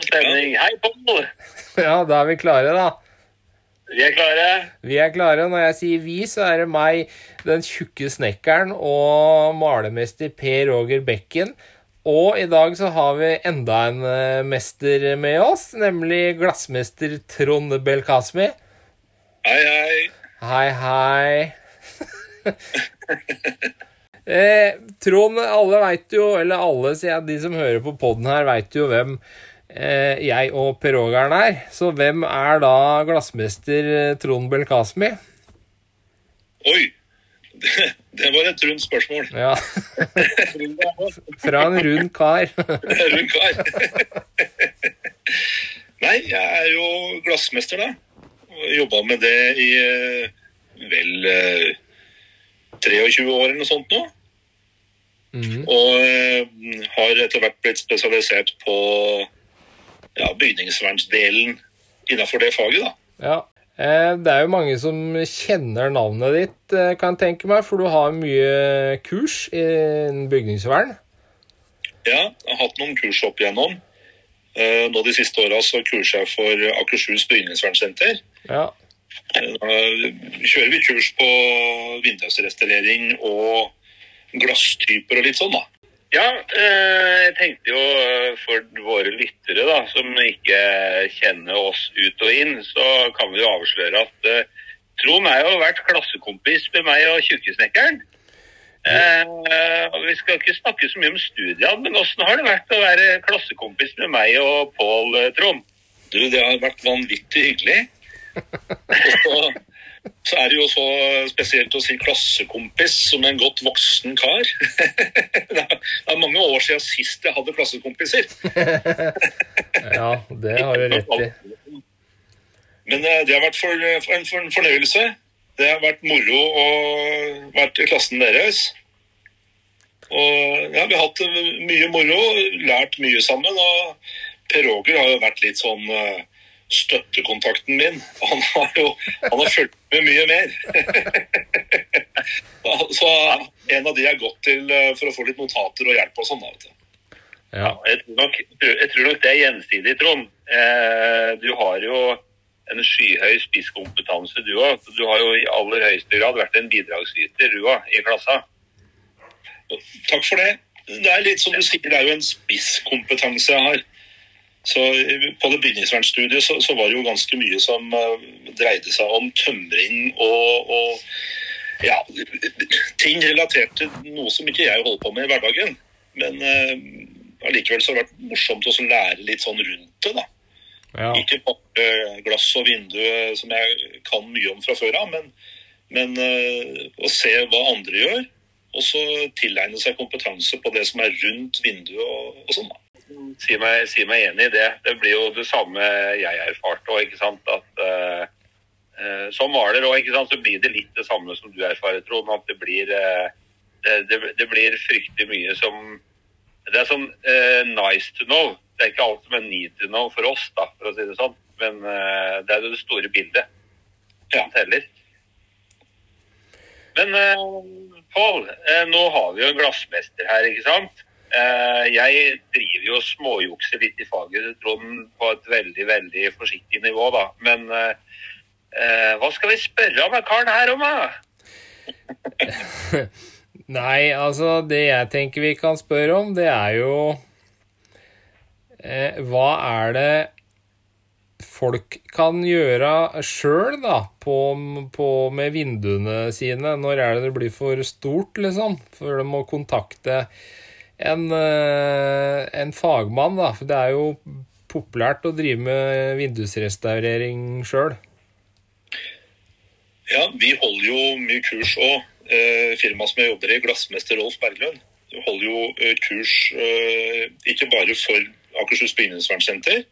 tom stemning. Hei, Pål! Ja, da er vi klare, da. Vi er klare. Vi er klare. Når jeg sier vi, så er det meg, den tjukke snekkeren og malermester Per Roger Bekken. Og i dag så har vi enda en eh, mester med oss, nemlig glassmester Trond Belkasmi. Hei, hei. Hei, hei. eh, Trond, alle veit jo, eller alle, sier jeg, de som hører på poden her, veit jo hvem jeg og Per Ågern er. Så hvem er da glassmester eh, Trond Belkasmi? Oi. Det, det var et rundt spørsmål. Ja. Fra en rund kar. Rund kar. Nei, jeg er jo glassmester, da. Jobba med det i eh, vel eh, 23 år eller noe sånt nå. Mm. Og eh, har etter hvert blitt spesialisert på ja, bygningsvernsdelen innafor det faget, da. Ja. Eh, Det er jo mange som kjenner navnet ditt, eh, kan jeg tenke meg, for du har mye kurs innen bygningsvern. Ja, jeg har hatt noen kurs opp igjennom. Eh, Nå De siste åra så kurser jeg for Akershus bygningsvernsenter. Ja. Da kjører vi kurs på vindusrestaurering og glasstyper og litt sånn, da. Ja, eh, jeg tenkte jo eh, for våre lyttere da, som ikke kjenner oss ut og inn, så kan vi jo avsløre at eh, Trond er jo vært klassekompis med meg og Tjukkesnekkeren. Vi skal ikke snakke så mye om studiene, men åssen har det vært å være klassekompis med meg og Pål, Trond? Du, det har vært vanvittig hyggelig. så er det jo så spesielt å si klassekompis som en godt voksen kar. Det er, mange år siden sist jeg hadde klassekompiser. ja, det har du rett i. Men eh, det har vært for, for en, for en fornøyelse. Det har vært moro å være i klassen deres. Og ja, vi har hatt eh, mye moro, lært mye sammen. Og Per Roger har jo vært litt sånn eh, støttekontakten min. Han har jo han har fulgt med mye mer. Så en av de er gått til eh, for å få litt notater og hjelp og sånn. da, vet du. Ja. Jeg tror nok, jeg tror nok det er gjensidig, Trond. Eh, du har jo en skyhøy spisskompetanse, du òg. Du har jo i aller høyeste grad vært en bidragsyter, du òg, i klassa. Takk for det. Det er litt som du sier, det er jo en spisskompetanse jeg har. Så På det bygningsvernstudiet så, så var det jo ganske mye som eh, dreide seg om tømring og, og ja, ting relatert til noe som ikke jeg holder på med i hverdagen. Men eh, allikevel så har det vært morsomt å lære litt sånn rundt det. da. Ja. Ikke bare glass og vindu eh, som jeg kan mye om fra før av, men, men uh, å se hva andre gjør, og så tilegne seg kompetanse på det som er rundt vinduet og, og sånn. da. Si meg, si meg enig i det. Det blir jo det samme jeg erfarte òg, ikke sant. At eh, eh, som maler òg, ikke sant, så blir det litt det samme som du erfarer, Trond. At det blir eh, det, det, det blir fryktelig mye som Det er sånn eh, nice to know. Det er ikke alt som er need to know for oss, da, for å si det sånn. Men eh, det er jo det store bildet Ja. teller. Men Pål, nå har vi jo en glassmester her, ikke sant? Eh, jeg driver jo og småjukser litt i faget, Trond, på et veldig, veldig forsiktig nivå, da. Men eh, hva skal vi spørre om karen her om, da? Nei, altså, det jeg tenker vi kan spørre om, det er jo eh, Hva er det folk kan gjøre sjøl, da, på, på, med vinduene sine? Når er det det blir for stort, liksom? Før de må kontakte en, eh, en fagmann, da. For det er jo populært å drive med vindusrestaurering sjøl. Ja, vi holder jo mye kurs òg. Eh, firmaet som jeg jobber i, glassmester Rolf Berglund, holder jo eh, kurs eh, ikke bare for Akershus bygningsvernsenter,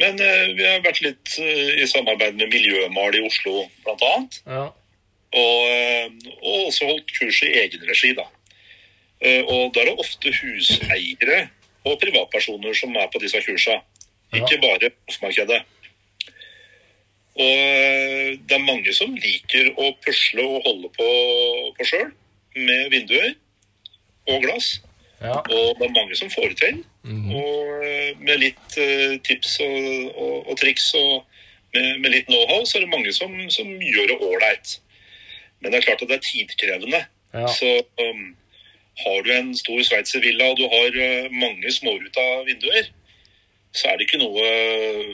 men eh, vi har vært litt i samarbeid med Miljømal i Oslo, annet. Ja. Og, og også holdt kurs i egen regi, da. Eh, Og da er det ofte huseiere og privatpersoner som er på disse kursene. Ikke bare proffmarkedet. Og eh, det er mange som liker å pusle og holde på, på sjøl med vinduer og glass. Ja. Og det er mange som får det til. Mm. Og eh, med litt tips og, og, og triks og med, med litt know-how, så er det mange som, som gjør det ålreit. Men det er klart at det er tidkrevende. Ja. Så um, har du en stor sveitservilla og du har eh, mange småruta vinduer, så er det ikke noe eh,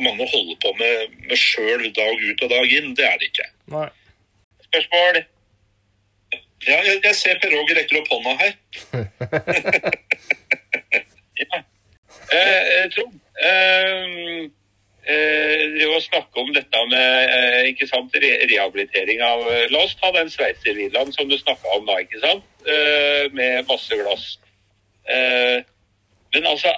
mange holder på med, med sjøl dag ut og dag inn. Det er det ikke. Nei. Spørsmål? Ja, jeg, jeg ser Per Roger rekker opp hånda her. Ja. Eh, eh, Trond, eh, snakke om dette med eh, ikke sant, rehabilitering av eh, La oss ta den sveitservillaen som du snakka om da, ikke sant? Eh, med masse glass. Men altså,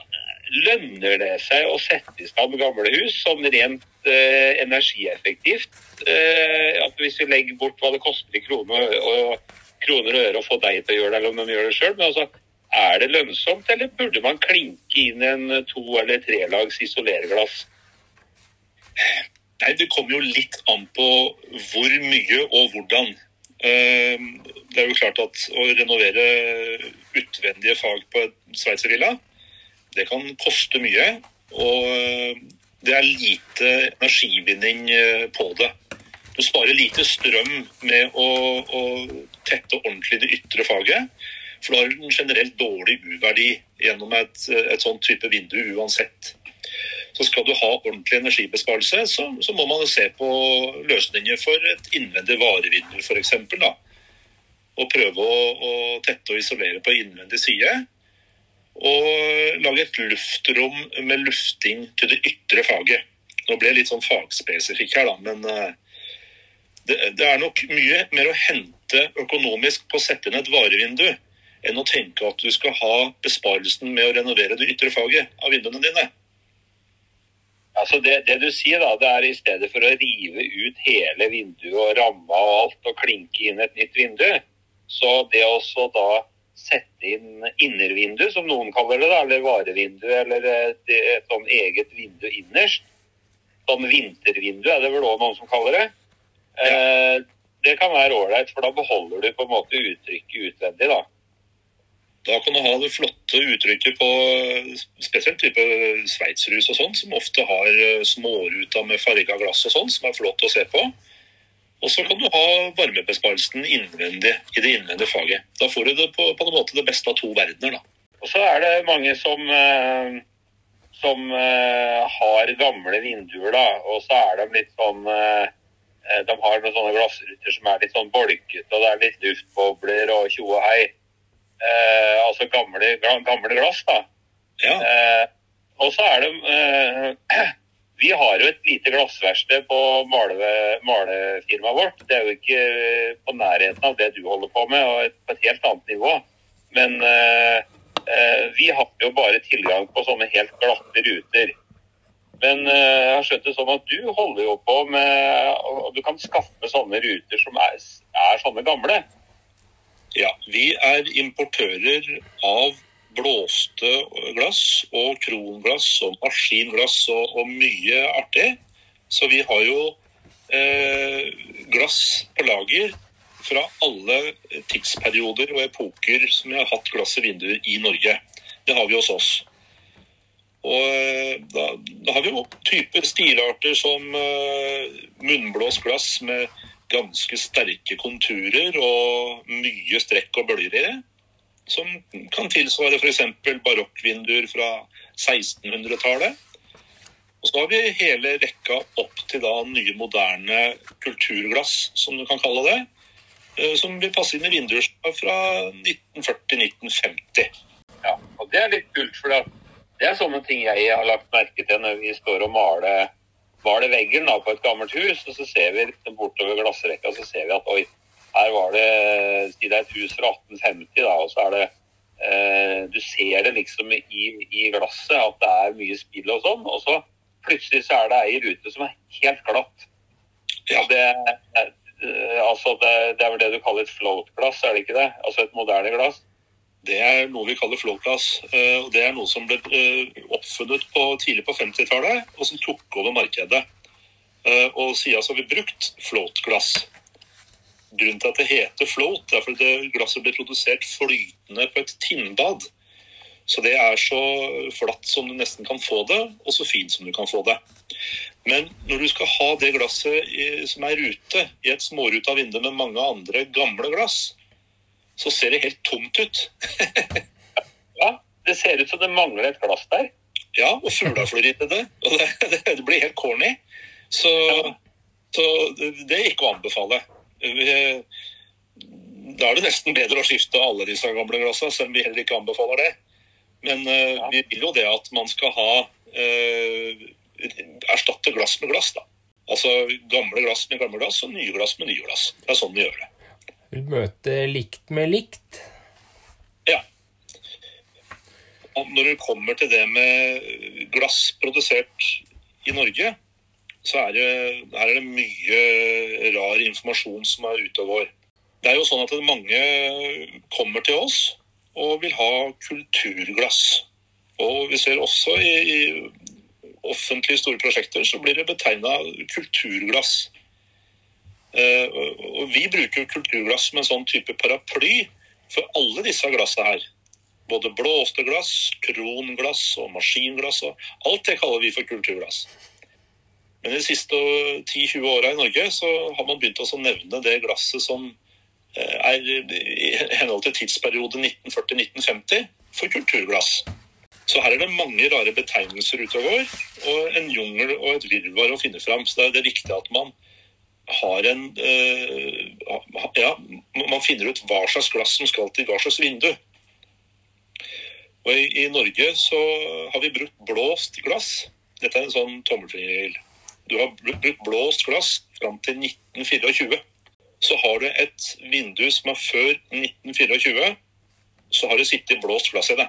lønner det seg å sette i stand gamle hus sånn rent energieffektivt? At hvis vi legger bort hva det koster i kroner og, kroner og øre å få deg til å gjøre det, eller om de gjør det sjøl, altså, er det lønnsomt, eller burde man klinke inn en to- eller trelags isolerglass? Nei, Det kommer jo litt an på hvor mye og hvordan. Eh, Det er jo klart at å renovere utvendige fag på et sveitservilla, det kan koste mye. Og eh, det er lite energivinning eh, på det. Du sparer lite strøm med å, å tette ordentlig det ytre faget. For du har en generelt dårlig U-verdi gjennom et, et sånn type vindu uansett. Så skal du ha ordentlig energibesparelse, så, så må man se på løsninger for et innvendig varevindu f.eks. Og prøve å, å tette og isolere på innvendig side. Og lage et luftrom med lufting til det ytre faget. Nå ble jeg litt sånn fagspesifikk her, da, men eh, det, det er nok mye mer å hente økonomisk på å sette inn et varevindu enn å tenke at du skal ha besparelsen med å renovere det ytre faget av vinduene dine. Altså det, det du sier, da, det er i stedet for å rive ut hele vinduet og ramma og alt og klinke inn et nytt vindu, så det å da sette inn innervindu, som noen kaller det, da, eller varevindu, eller et, et sånn eget vindu innerst, sånn vintervindu er det vel også noen som kaller det, eh, det kan være ålreit, for da beholder du på en måte uttrykket utvendig, da. Da kan du ha det flotte uttrykket på spesielt type sveitserhus og sånn, som ofte har eh, småruta med farga glass og sånn, som er flott å se på. Og så kan du ha varmebesparelsen innvendig i det innvendige faget. Da får du det på, på en måte det beste av to verdener, da. Og så er det mange som, eh, som eh, har gamle vinduer, da. Og så er de litt sånn De har noen sånne glassruter som er litt sånn bolkete, og det er litt luftbobler og tjo og hei. Eh, altså gamle, gamle glass, da. Ja, Eh, og så er det eh, Vi har jo et lite glassverksted på male- malefirmaet vårt. Det er jo ikke på nærheten av det du holder på med, og på et helt annet nivå. Men eh, eh, vi har jo bare tilgang på sånne helt glatte ruter. Men eh, jeg har skjønt det sånn at du holder jo på med og Du kan skaffe sånne ruter som er, er sånne gamle. Ja. Vi er importører av blåste glass og kronglass og maskinglass og, og mye artig. Så vi har jo eh, glass på lager fra alle tidsperioder og epoker som vi har hatt glass i vinduer i Norge. Det har vi hos oss. Og eh, da, da har vi jo typer stilarter som eh, munnblåst glass med ganske sterke konturer og mye strekk og bølger i det. Som kan tilsvare f.eks. barokkvinduer fra 1600-tallet. Og så har vi hele rekka opp til da nye, moderne kulturglass, som du kan kalle det. eh, Som vil passe inn i vinduer fra 1940-1950. Ja, og det er litt kult, for det er sånne ting jeg har lagt merke til når vi står og maler, maler veggen da, på et gammelt hus, og så ser vi liksom bortover glassrekka, så ser vi at oi, her var det, si det er et hus fra 1850 da, og så er det, eh, du ser det liksom i, i glasset at det er mye spill og sånn, og så plutselig så er det ei rute som er helt glatt. Ja. Det, eh, altså det, det er vel det du kaller et float-glass, er det ikke det? Altså et moderne glass? Det er noe vi kaller flowglass. eh, Det er noe som ble eh, oppfunnet på, tidlig på 50-tallet, og som tok over markedet. Eh, Og siden så har vi brukt floatglass. grunnen til at det heter float, er fordi glasset blir produsert flytende på et tinnbad. Så det er så flatt som du nesten kan få det, og så fint som du kan få det. Men når du skal ha det glasset som er ute, i et småruta vindu med mange andre gamle glass, så ser det helt tomt ut. Ja, det ser ut som det mangler et glass der. Ja, og fugla flyr inn i det. Og det, det, det blir helt corny. Så, så det, det er ikke å anbefale. Da er det nesten bedre å skifte alle disse gamle glassene, selv om vi heller ikke anbefaler det. Men eh, Ja. vi vil jo det at man skal ha eh, Erstatte glass med glass, da. Altså gamle glass med gamle glass og nye glass med nye glass. Det er sånn vi gjør det. Vil møte likt med likt. Ja. Og når det kommer til det med glass produsert i Norge, så er det, er det mye rar informasjon som er ute og går. Det er jo sånn at mange kommer til oss og vil ha kulturglass. Og vi ser også i, i offentlige store prosjekter så blir det betegna kulturglass. Eh, og- vi bruker kulturglass som en sånn type paraply for alle disse glassene her. Både blåste glass, kronglass og maskinglass. og Alt det kaller vi for kulturglass. Men de siste 10-20 åra i Norge så har man begynt å nevne det glasset som eh, er i henhold til tidsperiode 1940-1950 for kulturglass. Så her er det mange rare betegnelser ute og går, og en jungel og et virvar å finne fram. Så det er viktig at man har en eh, Ja, man finner ut hva slags glass som skal til hva slags vindu. Og i, I Norge så har vi brukt blåst glass. Dette er en sånn tommelfingerregel. Du har brukt blåst glass fram til 1924. Så har du et vindu som er før 1924, så har det sittet blåst glass i det.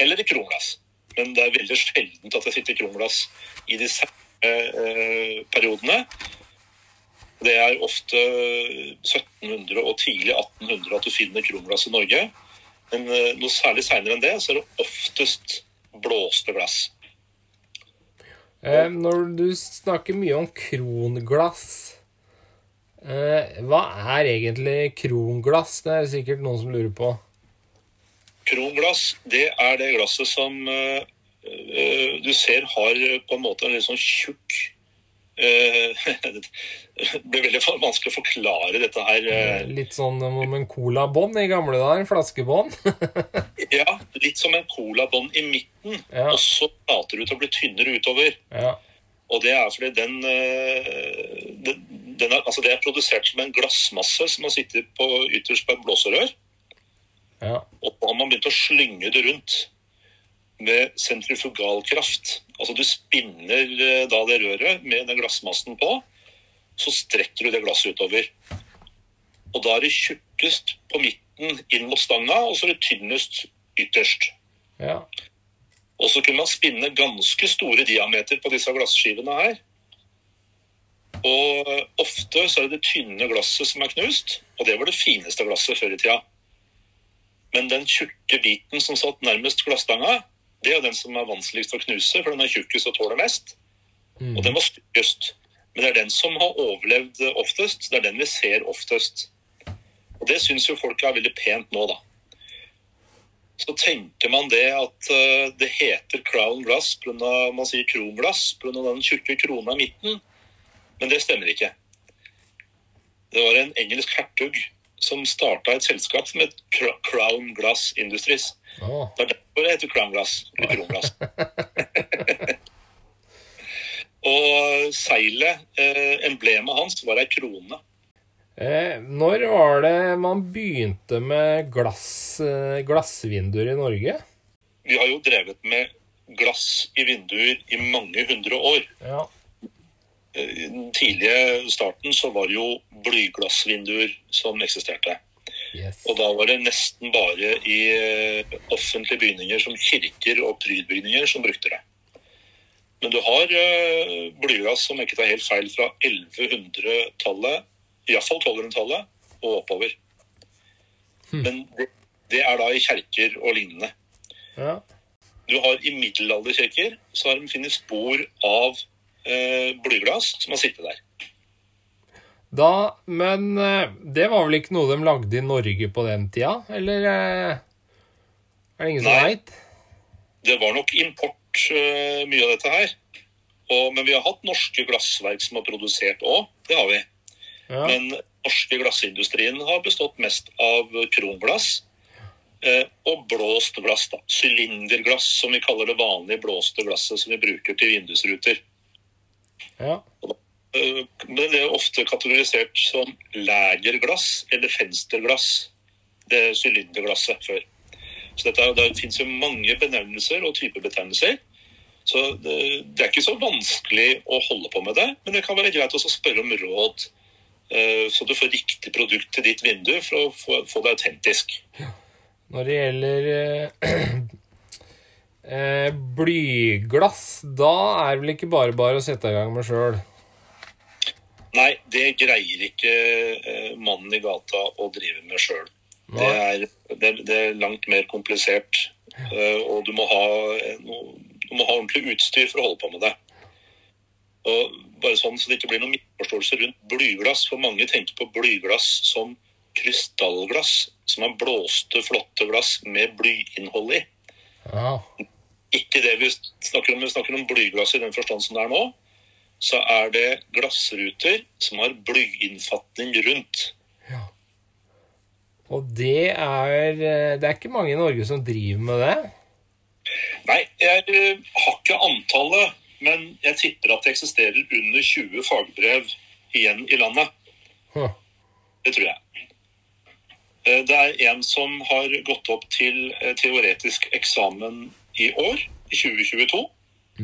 Eller i kronglass. Men det er veldig sjeldent at det sitter kronglass i samme eh, periodene. Det er ofte 1700 og tidlig 1800 at du finner kronglass i Norge. Men eh, noe særlig seinere enn det, så er det oftest blåste glass. Eh, når du snakker mye om kronglass eh, Hva er egentlig kronglass? Det er sikkert noen som lurer på. Kronglass, det er det glasset som du ser har på en måte en litt sånn tjukk Det blir veldig vanskelig å forklare dette her. eh, Litt sånn som en colabånd i gamle dager. Flaskebånd. Ja, litt som en colabånd i midten, Ja. og så flater ut og blir tynnere utover. ja. Og det er fordi den, eh, den, den er, altså det er produsert som en glassmasse som har sittet på ytterst på et blåserør. ja. Og så har man begynt å slynge det rundt med sentrifugalkraft. Altså du spinner eh, da det røret med den glassmassen på, så strekker du det glasset utover. Og da er det tjukkest på midten inn mot stanga, og så er det tynnest ytterst. ja. Og så kunne man spinne ganske store diameter på disse glasskivene her. Og ofte så er det det tynne glasset som er knust, og det var det fineste glasset før i tida. Men den tjukke biten som satt nærmest glassstanga, det er den som er vanskeligst å knuse, for den er tjukkest og tåler mest. Og den var styggest. Men det er den som har overlevd oftest. Det er den vi ser oftest. Og det syns jo folk er veldig pent nå, da så tenker man det at eh, det heter crown glass pga. man sier kronglass pga. den tjukke krona i midten. Men det stemmer ikke. Det var en engelsk hertug som starta et selskap som het Crown Glass Industries. Oh. Det er derfor det heter crown glass. Kronglass. Og seilet, eh, emblemet hans, var ei krone. Eh, når var det man begynte med glass, eh, glassvinduer i Norge? Vi har jo drevet med glass i vinduer i mange hundre år. Ja. I den tidlige starten så var det jo blyglassvinduer som eksisterte. Yes. Og da var det nesten bare i eh, offentlige bygninger som kirker og prydbygninger som brukte det. Men du har eh, blyglass som ikke tar helt feil fra 1100-tallet, iallfall 1200-tallet, og oppover. Men det, det er da i kjerker og lignende. Ja. Du har I middelalderkirker så har de funnet spor av eh, blyglass som har sittet der. Da, men eh, det var vel ikke noe de lagde i Norge på den tida, eller eh, er det ingen som veit? Det var nok import eh, mye av dette her. Og, men vi har hatt norske glassverk som har produsert òg. Det har vi. Ja. Men norske glassindustrien har bestått mest av kronglass eh, og blåst glass. da. Sylinderglass, som vi kaller det vanlige blåste glasset som vi bruker til vindusruter. Ja. Eh, Men det er ofte kategorisert som lægerglass eller fensterglass. Det sylinderglasset før. Så dette, Det finnes jo mange benevnelser og typebetegnelser. Så det, det er ikke så vanskelig å holde på med det, men det kan være greit å spørre om råd. eh, Så du får riktig produkt til ditt vindu for å få, få det autentisk. Når det gjelder eh, eh, blyglass, da er det vel ikke bare bare å sette i gang med sjøl? Nei, det greier ikke eh, mannen i gata å drive med sjøl. Det det, det er langt mer komplisert, eh, og du må, ha, noe- du må ha ordentlig utstyr for å holde på med det. Og bare sånn Så det ikke blir noen misforståelse rundt blyglass, for mange tenker på blyglass som krystallglass, som er blåste, flotte glass med blyinnhold i. Ja. Ikke det vi snakker om. Vi snakker om blyglass i den forstand som det er nå. Så er det glassruter som har blyinnfatning rundt. Ja. Og det er eh, Det er ikke mange i Norge som driver med det. Nei, jeg eh, har ikke antallet, men jeg tipper at det eksisterer under 20 fagbrev igjen i landet. Huh. Det tror jeg. Eh, Det er en som har gått opp til teoretisk eksamen i år, i 2022,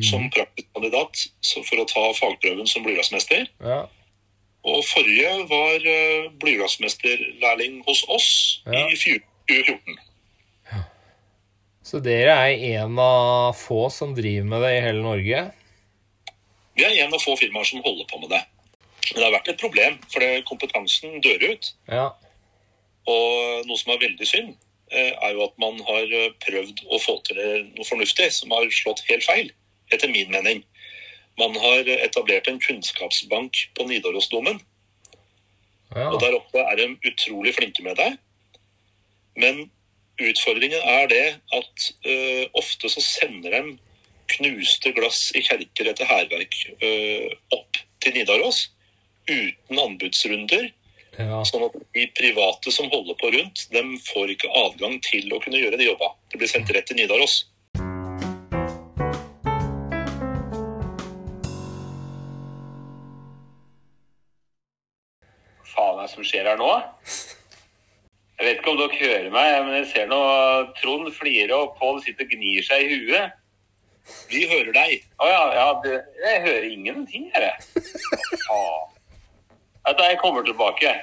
som praktisk kandidat for å ta fagprøven som blygassmester. Ja. Og forrige var uh, blygrassmesterlærling hos oss Ja. i 2014. Så dere er en av få som driver med det i hele Norge? Vi er en av få firmaer som holder på med det. Men det har vært et problem, for kompetansen dør ut. Ja. Og noe som er veldig synd, er jo at man har eh, prøvd å få til noe fornuftig som har slått helt feil, etter min mening. Man har etablert en kunnskapsbank på Nidarosdomen, ja. og der oppe er de utrolig flinke med det. Men utfordringen er det at uh, ofte så sender de knuste glass i kjerker etter hærverk uh, opp til Nidaros uten anbudsrunder. Ja. Sånn at de private som holder på rundt, de får ikke adgang til å kunne gjøre de jobba. Det blir sendt rett til Nidaros. faen er det som skjer her nå? Jeg vet ikke om dere hører meg, men jeg ser nå Trond flirer og Pål sitter og gnir seg i huet. Vi hører deg. Å ja, ja det, jeg hører ingenting her, jeg. Faen. Du, jeg kommer tilbake.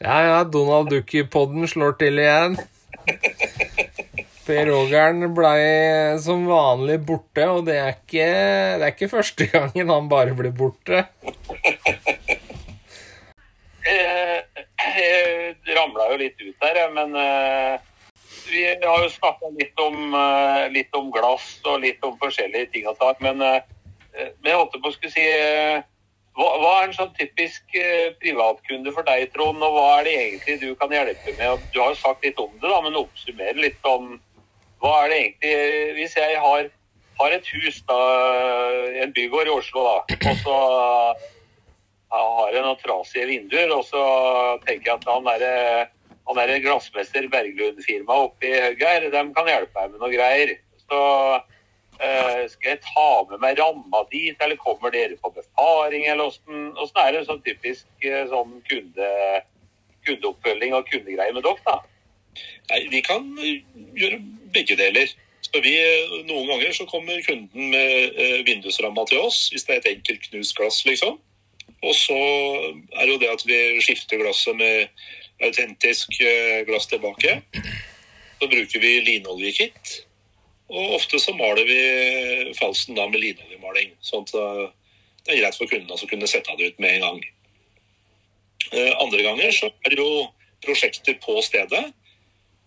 Ja, ja, Donald Duck-podden slår til igjen. Per Rogern blei som vanlig borte, og det er, ikke, det er ikke første gangen han bare blir borte. jeg, Jeg ramla jo litt ut der, men eh, vi har jo snakka litt, om, eh, litt om glass og litt om forskjellige ting og tak. Men, eh, men jeg holdt på å skulle si eh, hva, er en sånn typisk eh, privatkunde for deg, Trond? Og hva er det egentlig du kan hjelpe med? Du har jo sagt litt om det, da, men oppsummer litt om hva er det egentlig Hvis jeg har, har et hus, da, en bygård i Oslo, da, og så jeg har jeg noen trasige vinduer, og så tenker jeg at han derre han der glassmester Berglund-firmaet oppe i høgget her, de kan hjelpe meg med noe greier. Så eh, skal jeg ta med meg ramma dit, eller kommer dere på befaring, eller åssen er det sånn typisk eh, sånn kunde, kundeoppfølging og kundegreier med dere, da? Nei, vi kan eh, gjøre begge deler. Så vi, eh, noen ganger så kommer kunden med eh, vindusramma til oss, hvis det er et enkelt knust glass, liksom. Og så er det jo det at vi skifter glasset med autentisk eh, glass tilbake. Så bruker vi linoljekitt. Og ofte så maler vi falsen da med linoljemaling. Sånn at eh, det er greit for kundene å kunne sette det ut med en gang. Eh, Andre ganger så er det jo prosjekter på stedet.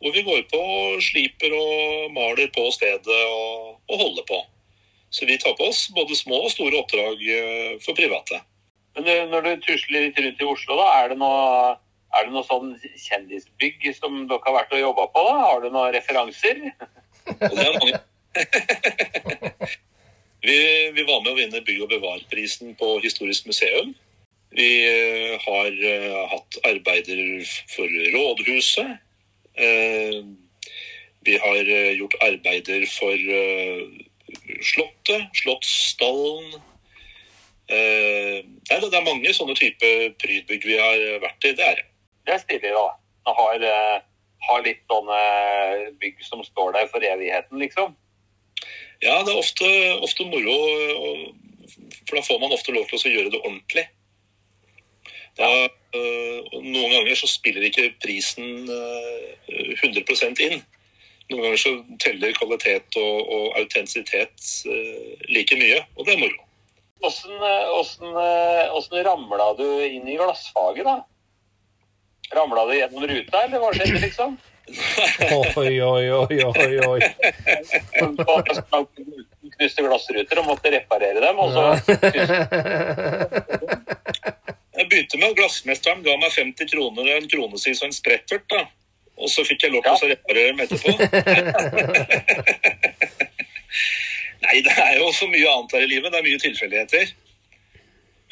Hvor vi går på og sliper og maler på stedet og, og holder på. Så vi tar på oss både små og store oppdrag eh, for private. Men når du tusler litt rundt i Oslo, da, er det noe, er det noe sånn kjendisbygg som dere har vært og jobba på? da? Har du noen referanser? Og det er mange. vi, vi var med å vinne Bygg- og bevar-prisen på Historisk museum. Vi eh, har eh, hatt arbeider for rådhuset. Eh, vi har gjort arbeider for Slottet, Slottsstallen. Eh, nei, det er mange sånne type prydbygg vi har vært i. Det er det. Det er stilig, da. Man har, har litt sånne bygg som står der for evigheten, liksom. Ja, det er ofte, ofte moro, for da får man ofte lov til å gjøre det ordentlig. Da, øh, noen ganger så spiller ikke prisen øh, 100 inn. Noen ganger så teller kvalitet og, og autentisitet øh, like mye, og det er moro. Eh, eh, åssen ramla du inn i glassfaget, da? Ramla du gjennom ruta, eller hva skjedde, liksom? Oi, oi, oi, oi, oi. Knuste glassruter og måtte reparere dem, og så Jeg begynte med glassmesteren ga meg 50 kroner og en kronesis og en sprettert. da. Og så fikk jeg lov til å reparere dem etterpå. Nei, det er jo så mye annet her i livet. Det er mye tilfeldigheter.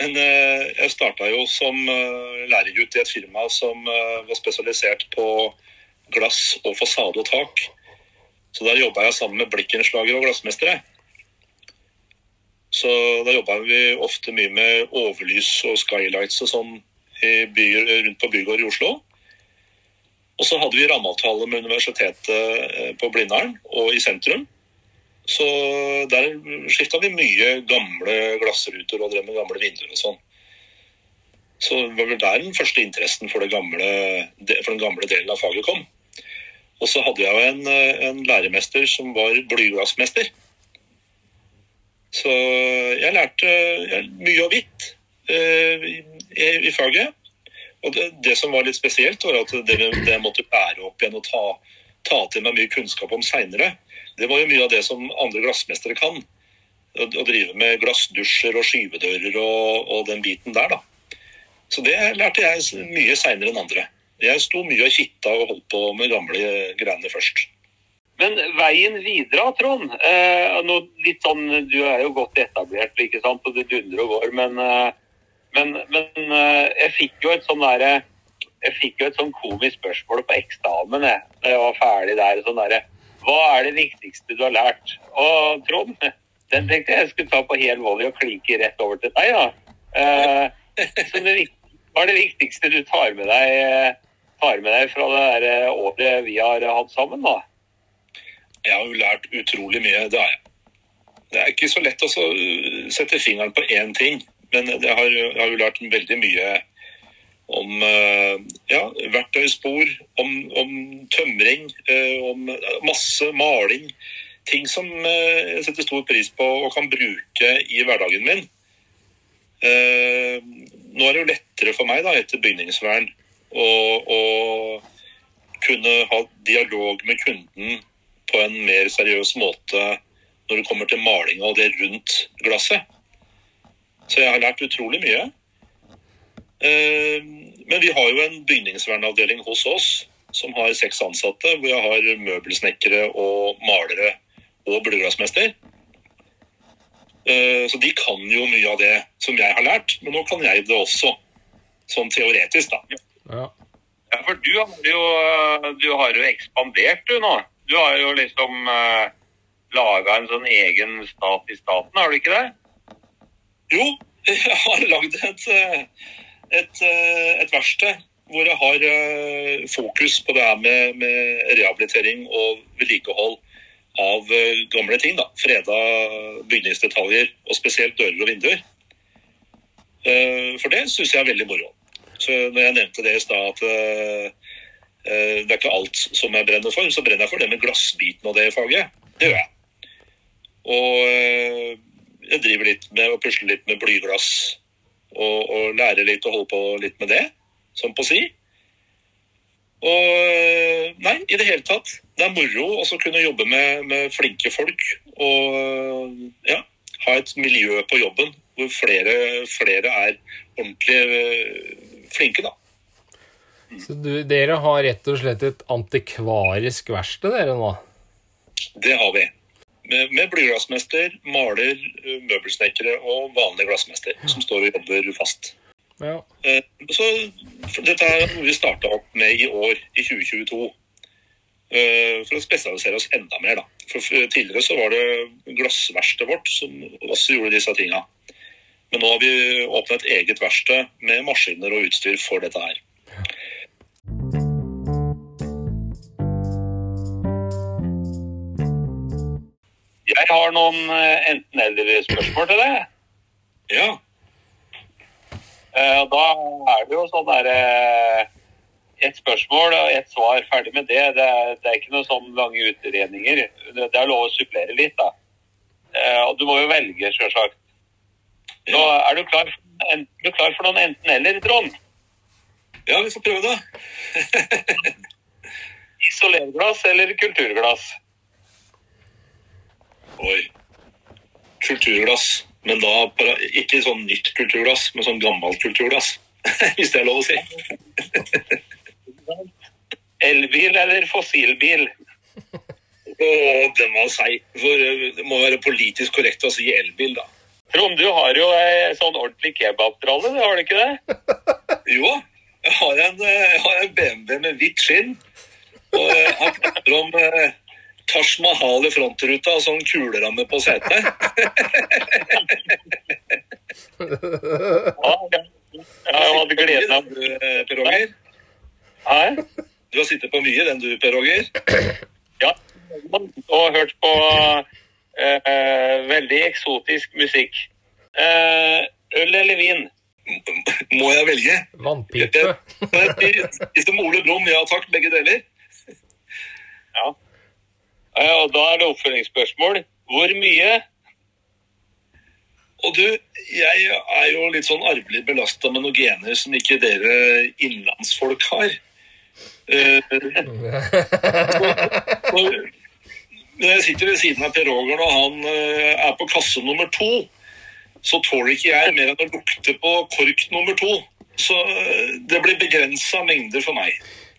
Men eh, jeg starta jo som uh, læregutt i et firma som eh, var spesialisert på glass og fasade og tak. Så der jobba jeg sammen med blikkenslagere og glassmestere. Så da jobba vi ofte mye med overlys og skylights og sånn byer, rundt på bygård i Oslo. Og så hadde vi rammeavtale med Universitetet eh, på Blindern og i sentrum. Så der skifta vi mye gamle glassruter og drev med gamle vinduer og sånn. Så det var vel der den første interessen for, gamle, for den gamle delen av faget kom. Og så hadde jeg en, eh, en læremester som var blyglassmester. Så jeg lærte mye og vidt eh, i, i faget. Og det, det som var litt spesielt, var at det, det måtte bære opp igjen og ta, ta til meg mye kunnskap om seinere, det var jo mye av det som andre glassmestere kan. Å, drive med glassdusjer og skyvedører og, og den biten der, da. Så det lærte jeg mye seinere enn andre. Jeg sto mye og kitta og holdt på med gamle greiene først. Men veien videre, Trond. Eh, litt sånn, Du er jo godt etablert, ikke sant, og det dundrer og går. Men, eh, men, men eh, jeg fikk jo et sånn jeg fikk jo et sånn komisk spørsmål på eksamen jeg, da jeg var ferdig der. sånn der, Hva er det viktigste du har lært? Og Trond, den tenkte jeg skulle ta på hel volley og klinke rett over til deg. da. Eh, det, Hva er det viktigste du tar med deg, eh, tar med deg fra det der eh, året vi har hatt sammen? da? Jeg har jo lært utrolig mye, det har jeg. Det er ikke så lett å uh, sette fingeren på én ting, men jeg har, jeg har jo lært veldig mye om uh, ja, verktøyspor, om, om tømring, uh, om masse maling. Ting som uh, jeg setter stor pris på og kan bruke i hverdagen min. Nå er det jo lettere for meg da, etter bygningsvern å kunne ha dialog med kunden på en mer seriøs måte når det kommer til malinga og det rundt glasset. Så jeg har lært utrolig mye. Eh, Men vi har jo en bygningsvernavdeling hos oss som har seks ansatte, hvor jeg har møbelsnekkere og malere og blodglassmester. Eh, Så de kan jo mye av det som jeg har lært, men nå kan jeg det også. Sånn teoretisk, da. Ja. Ja, for du har jo, du har jo ekspandert du nå. Du har jo liksom uh, laga en sånn egen stat i staten, har du ikke det? Jo, jeg har lagd et, eh, et, eh, et verksted hvor jeg har eh, fokus på det her med, med rehabilitering og vedlikehold av eh, gamle ting. da, Freda bygningsdetaljer, og spesielt dører og vinduer. For det syns jeg er veldig moro. Så når jeg nevnte det i stad, at det er ikke alt som jeg brenner for, så brenner jeg for det med glassbiten og det faget. Det gjør jeg. Og jeg driver litt med å pusle litt med blyglass. Og, og lære litt og holde på litt med det, som på si. Og eh, nei, i det hele tatt. Det er moro å kunne jobbe med, med flinke folk. Og ja, ha et miljø på jobben hvor flere, flere er ordentlig eh, flinke, da. Så du, dere har rett og slett et antikvarisk verksted, dere nå? Det har vi. Med, med blyglassmester, maler, eh, møbelsnekkere og vanlig glassmester som står og jobber fast. Ja. Eh, Så dette er noe vi starta opp med i år, i 2022. eh, For å spesialisere oss enda mer, da. For tidligere så var det glassverkstedet vårt som også gjorde disse tinga. Men nå har vi åpna et eget verksted med maskiner og utstyr for dette her. Jeg har noen eh, enten-eller-spørsmål til deg. Ja, Eh, Da er det jo sånn derre ett spørsmål og ett svar, ferdig med det. Det er, det er ikke noen sånn lange utredninger. Det, er lov å supplere litt, da. Eh, og du må jo velge, sjølsagt. Så ja. er du klar, er du klar for noen enten-eller, Trond? ja vi får prøve da. Isolerglass eller kulturglass? Oi. Kulturglass. Men da ikke sånn nytt kulturglass, men sånn gammelt kulturglass. Hvis det er lov å si. Elbil eller fossilbil? Å, den var seig. For eh, det må være politisk korrekt å si elbil, da. Trond, du har jo ei sånn ordentlig kebabtralle, har du ikke det? Jo, jeg har en, eh, jeg har en BMW med hvitt skinn. Og jeg har prater om eh, Taj Mahal i frontruta og sånn kuleramme på setet. Ja, jeg, hadde gleden av Du, eh, Per Roger. Hæ? Du har sittet på mye, den du, Per Roger. Ja, og hørt på eh, eh, veldig eksotisk musikk. Eh, øl eller vin? Må jeg velge? Vannpipe. Med Ole Brumm, ja takk, begge deler. Ja. Eh, og da er det oppfølgingsspørsmål. Hvor mye? Og du, jeg er jo litt sånn arvelig belasta med noen gener som ikke dere innlandsfolk har. Eh, og, når jeg sitter ved siden av Per Roger når han uh, er på kasse nummer to, så tåler ikke jeg mer enn å lukte på kork nummer to. Så uh, det blir begrensa mengder for meg.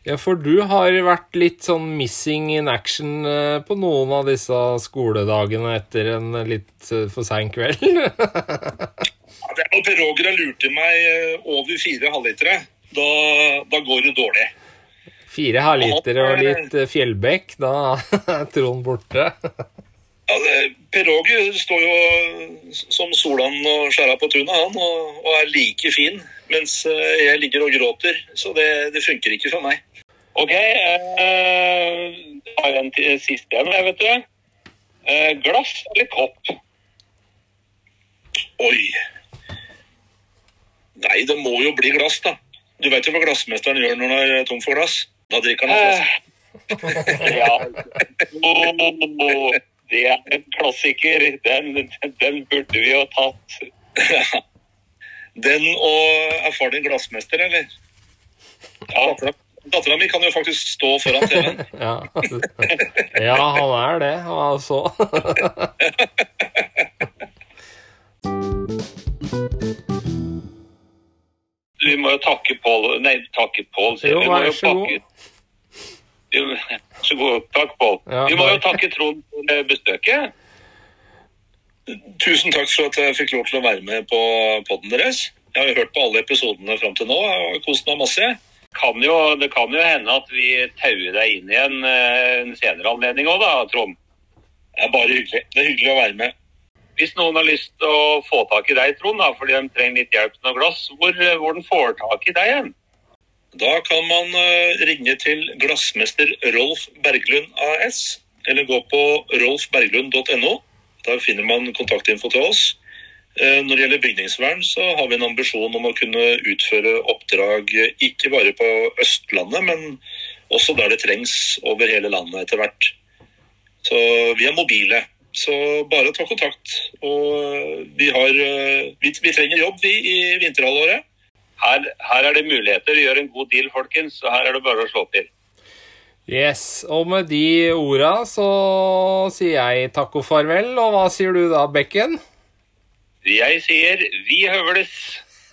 Ja, for du har vært litt sånn missing in action eh, på noen av disse skoledagene etter en litt eh, for sein kveld. Ja, det er når Per Roger har lurt meg eh, over fire halvlitere, da, da går det dårlig. Fire halvliter og litt eh, Fjellbekk, da er Trond borte. Ja, det- per Roger står jo som Solan og skjæra på tunet, han, og, og er like fin. Mens eh, jeg ligger og gråter. Så det, det funker ikke for meg. Ok, eh, jeg har en siste en, vet du. Eh, glass eller kopp? Oi. Nei, det må jo bli glass, da. Du veit jo hva glassmesteren gjør når han er tom for glass? Da drikker han glass. Eh, ja. Oh, det er en klassiker. Den, den burde vi jo tatt. Den og erfaren glassmester, eller? Ja, Dattera mi kan jo faktisk stå foran TV-en. Ja. ja, han er det, altså. vi må jo takke Pål Nei, takke Pål. sier. Jo, Vi vær så god. Så god. Takk, Pål. Ja, vi må jo takke Trond for besøket. Tusen takk for at jeg fikk lov til å være med på podden deres. Jeg har jo hørt på alle episodene fram til nå og kost meg masse. Kan jo, det kan jo hende at vi tauer deg inn igjen eh, en senere anledning òg, da, Trond. Det er bare hyggelig. Det er hyggelig å være med. Hvis noen har lyst til å få tak i deg, Trond, da, fordi de trenger litt hjelp til noe glass, hvor, eh, hvor den får tak i deg igjen? Da kan man eh, ringe til glassmester Rolf Berglund AS, eller gå på rolfberglund.no. Der finner man kontaktinfo til oss. Eh, Når det gjelder bygningsvern, så har vi en ambisjon om å kunne utføre oppdrag eh, ikke bare på Østlandet, men også der det trengs over hele landet etter hvert. Så vi er mobile. Så bare ta kontakt. Og eh, vi, har, vi, vi trenger jobb, vi, i vinterhalvåret. Her, her er det muligheter. Gjør en god deal, folkens. Så her er det bare å slå til. Yes, og med de orda så sier jeg takk og farvel, og hva sier du da, Bekken? Jeg sier vi høvles.